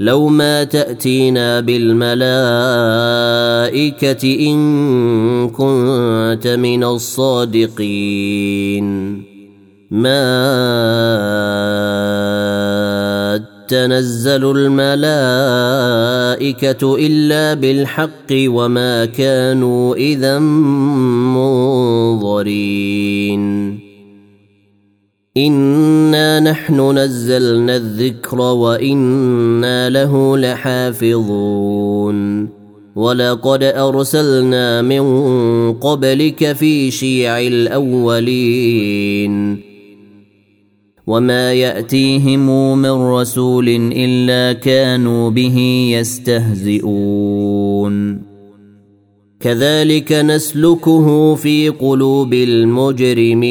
لو ما تأتينا بالملائكة إن كنت من الصادقين. ما تنزل الملائكة إلا بالحق وما كانوا إذا منظرين. انا نحن نزلنا الذكر وأنا له لحافظون ولقد ارسلنا من قبلك في شيع الاولين وما ياتيهم من رسول الا كانوا به يستهزئون كذلك نسلكه في قلوب المجرمين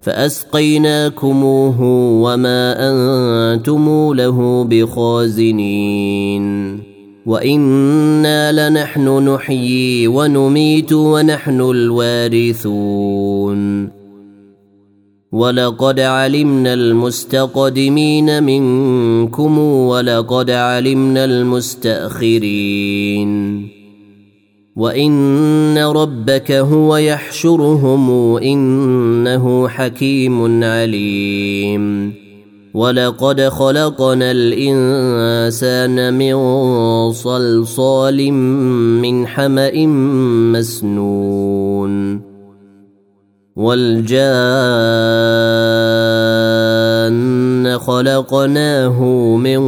فأسقيناكموه وما أنتم له بخازنين. وإنا لنحن نحيي ونميت ونحن الوارثون. ولقد علمنا المستقدمين منكم ولقد علمنا المستأخرين. وان ربك هو يحشرهم انه حكيم عليم ولقد خلقنا الانسان من صلصال من حما مسنون والجان خلقناه من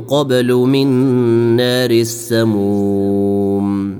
قبل من نار السموم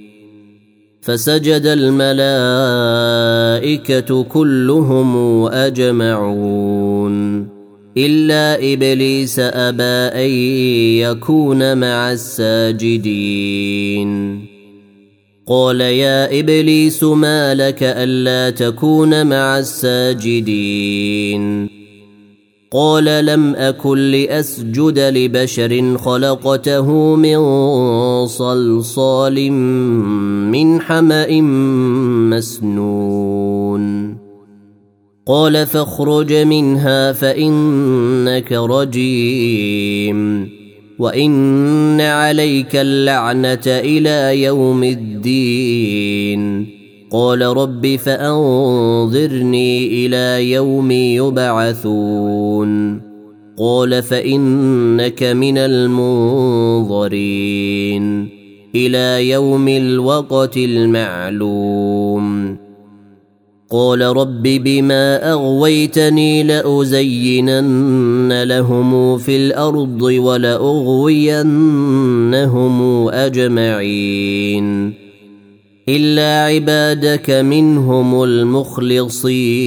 فسجد الملائكة كلهم أجمعون. إلا إبليس أبى أن يكون مع الساجدين. قال يا إبليس ما لك ألا تكون مع الساجدين؟ قال لم أكن لأسجد لبشر خلقته من صلصال من حمأ مسنون. قال فاخرج منها فإنك رجيم. وإن عليك اللعنة إلى يوم الدين. قال رب فأنظرني إلى يوم يبعثون. قال فإنك من المنظرين. إلى يوم الوقت المعلوم. قال رب بما أغويتني لأزينن لهم في الأرض ولأغوينهم أجمعين. إلا عبادك منهم المخلصين.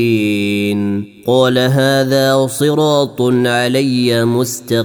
قال هذا صراط علي مستقيم.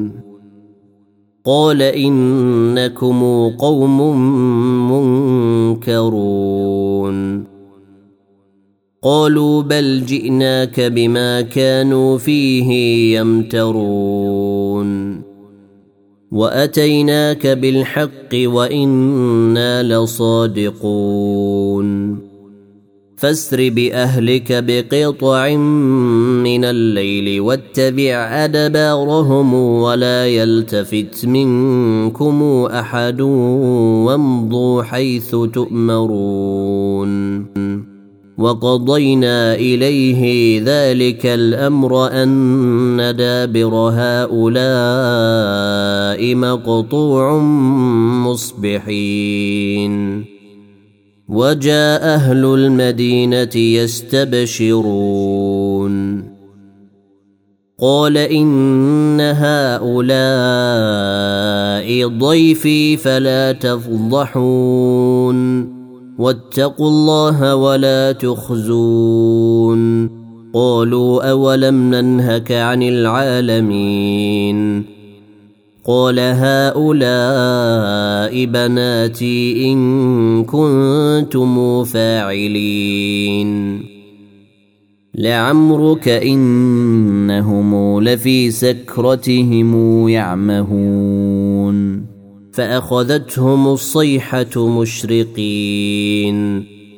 قال إنكم قوم منكرون. قالوا بل جئناك بما كانوا فيه يمترون. وأتيناك بالحق وإنا لصادقون. فاسر باهلك بقطع من الليل واتبع ادبارهم ولا يلتفت منكم احد وامضوا حيث تؤمرون وقضينا اليه ذلك الامر ان دابر هؤلاء مقطوع مصبحين وجاء أهل المدينة يستبشرون. قال إن هؤلاء ضيفي فلا تفضحون. واتقوا الله ولا تخزون. قالوا أولم ننهك عن العالمين. قال هؤلاء بناتي ان كنتم فاعلين لعمرك انهم لفي سكرتهم يعمهون فاخذتهم الصيحه مشرقين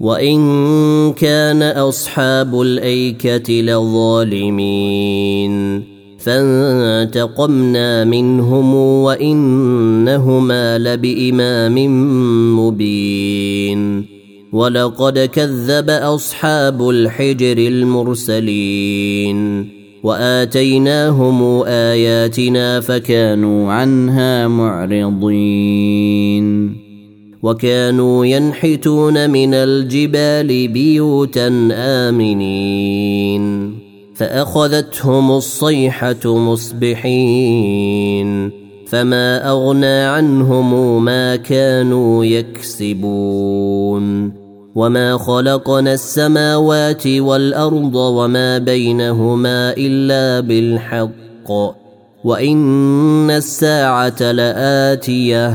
وان كان اصحاب الايكه لظالمين فانتقمنا منهم وانهما لبامام مبين ولقد كذب اصحاب الحجر المرسلين واتيناهم اياتنا فكانوا عنها معرضين وكانوا ينحتون من الجبال بيوتا آمنين. فأخذتهم الصيحة مصبحين. فما أغنى عنهم ما كانوا يكسبون. وما خلقنا السماوات والأرض وما بينهما إلا بالحق. وإن الساعة لآتية.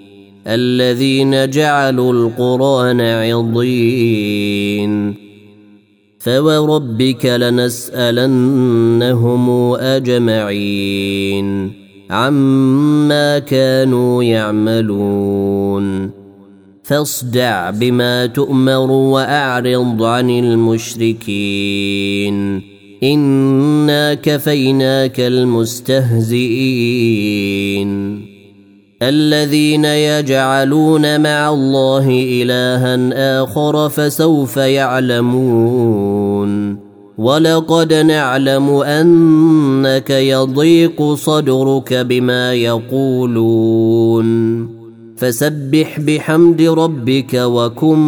الذين جعلوا القرآن عضين. فوربك لنسألنهم أجمعين عما كانوا يعملون. فاصدع بما تؤمر وأعرض عن المشركين. إنا كفيناك المستهزئين. الذين يجعلون مع الله إلها آخر فسوف يعلمون. ولقد نعلم أنك يضيق صدرك بما يقولون. فسبح بحمد ربك وكن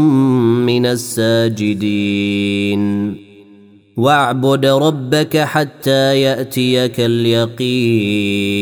من الساجدين. واعبد ربك حتى يأتيك اليقين.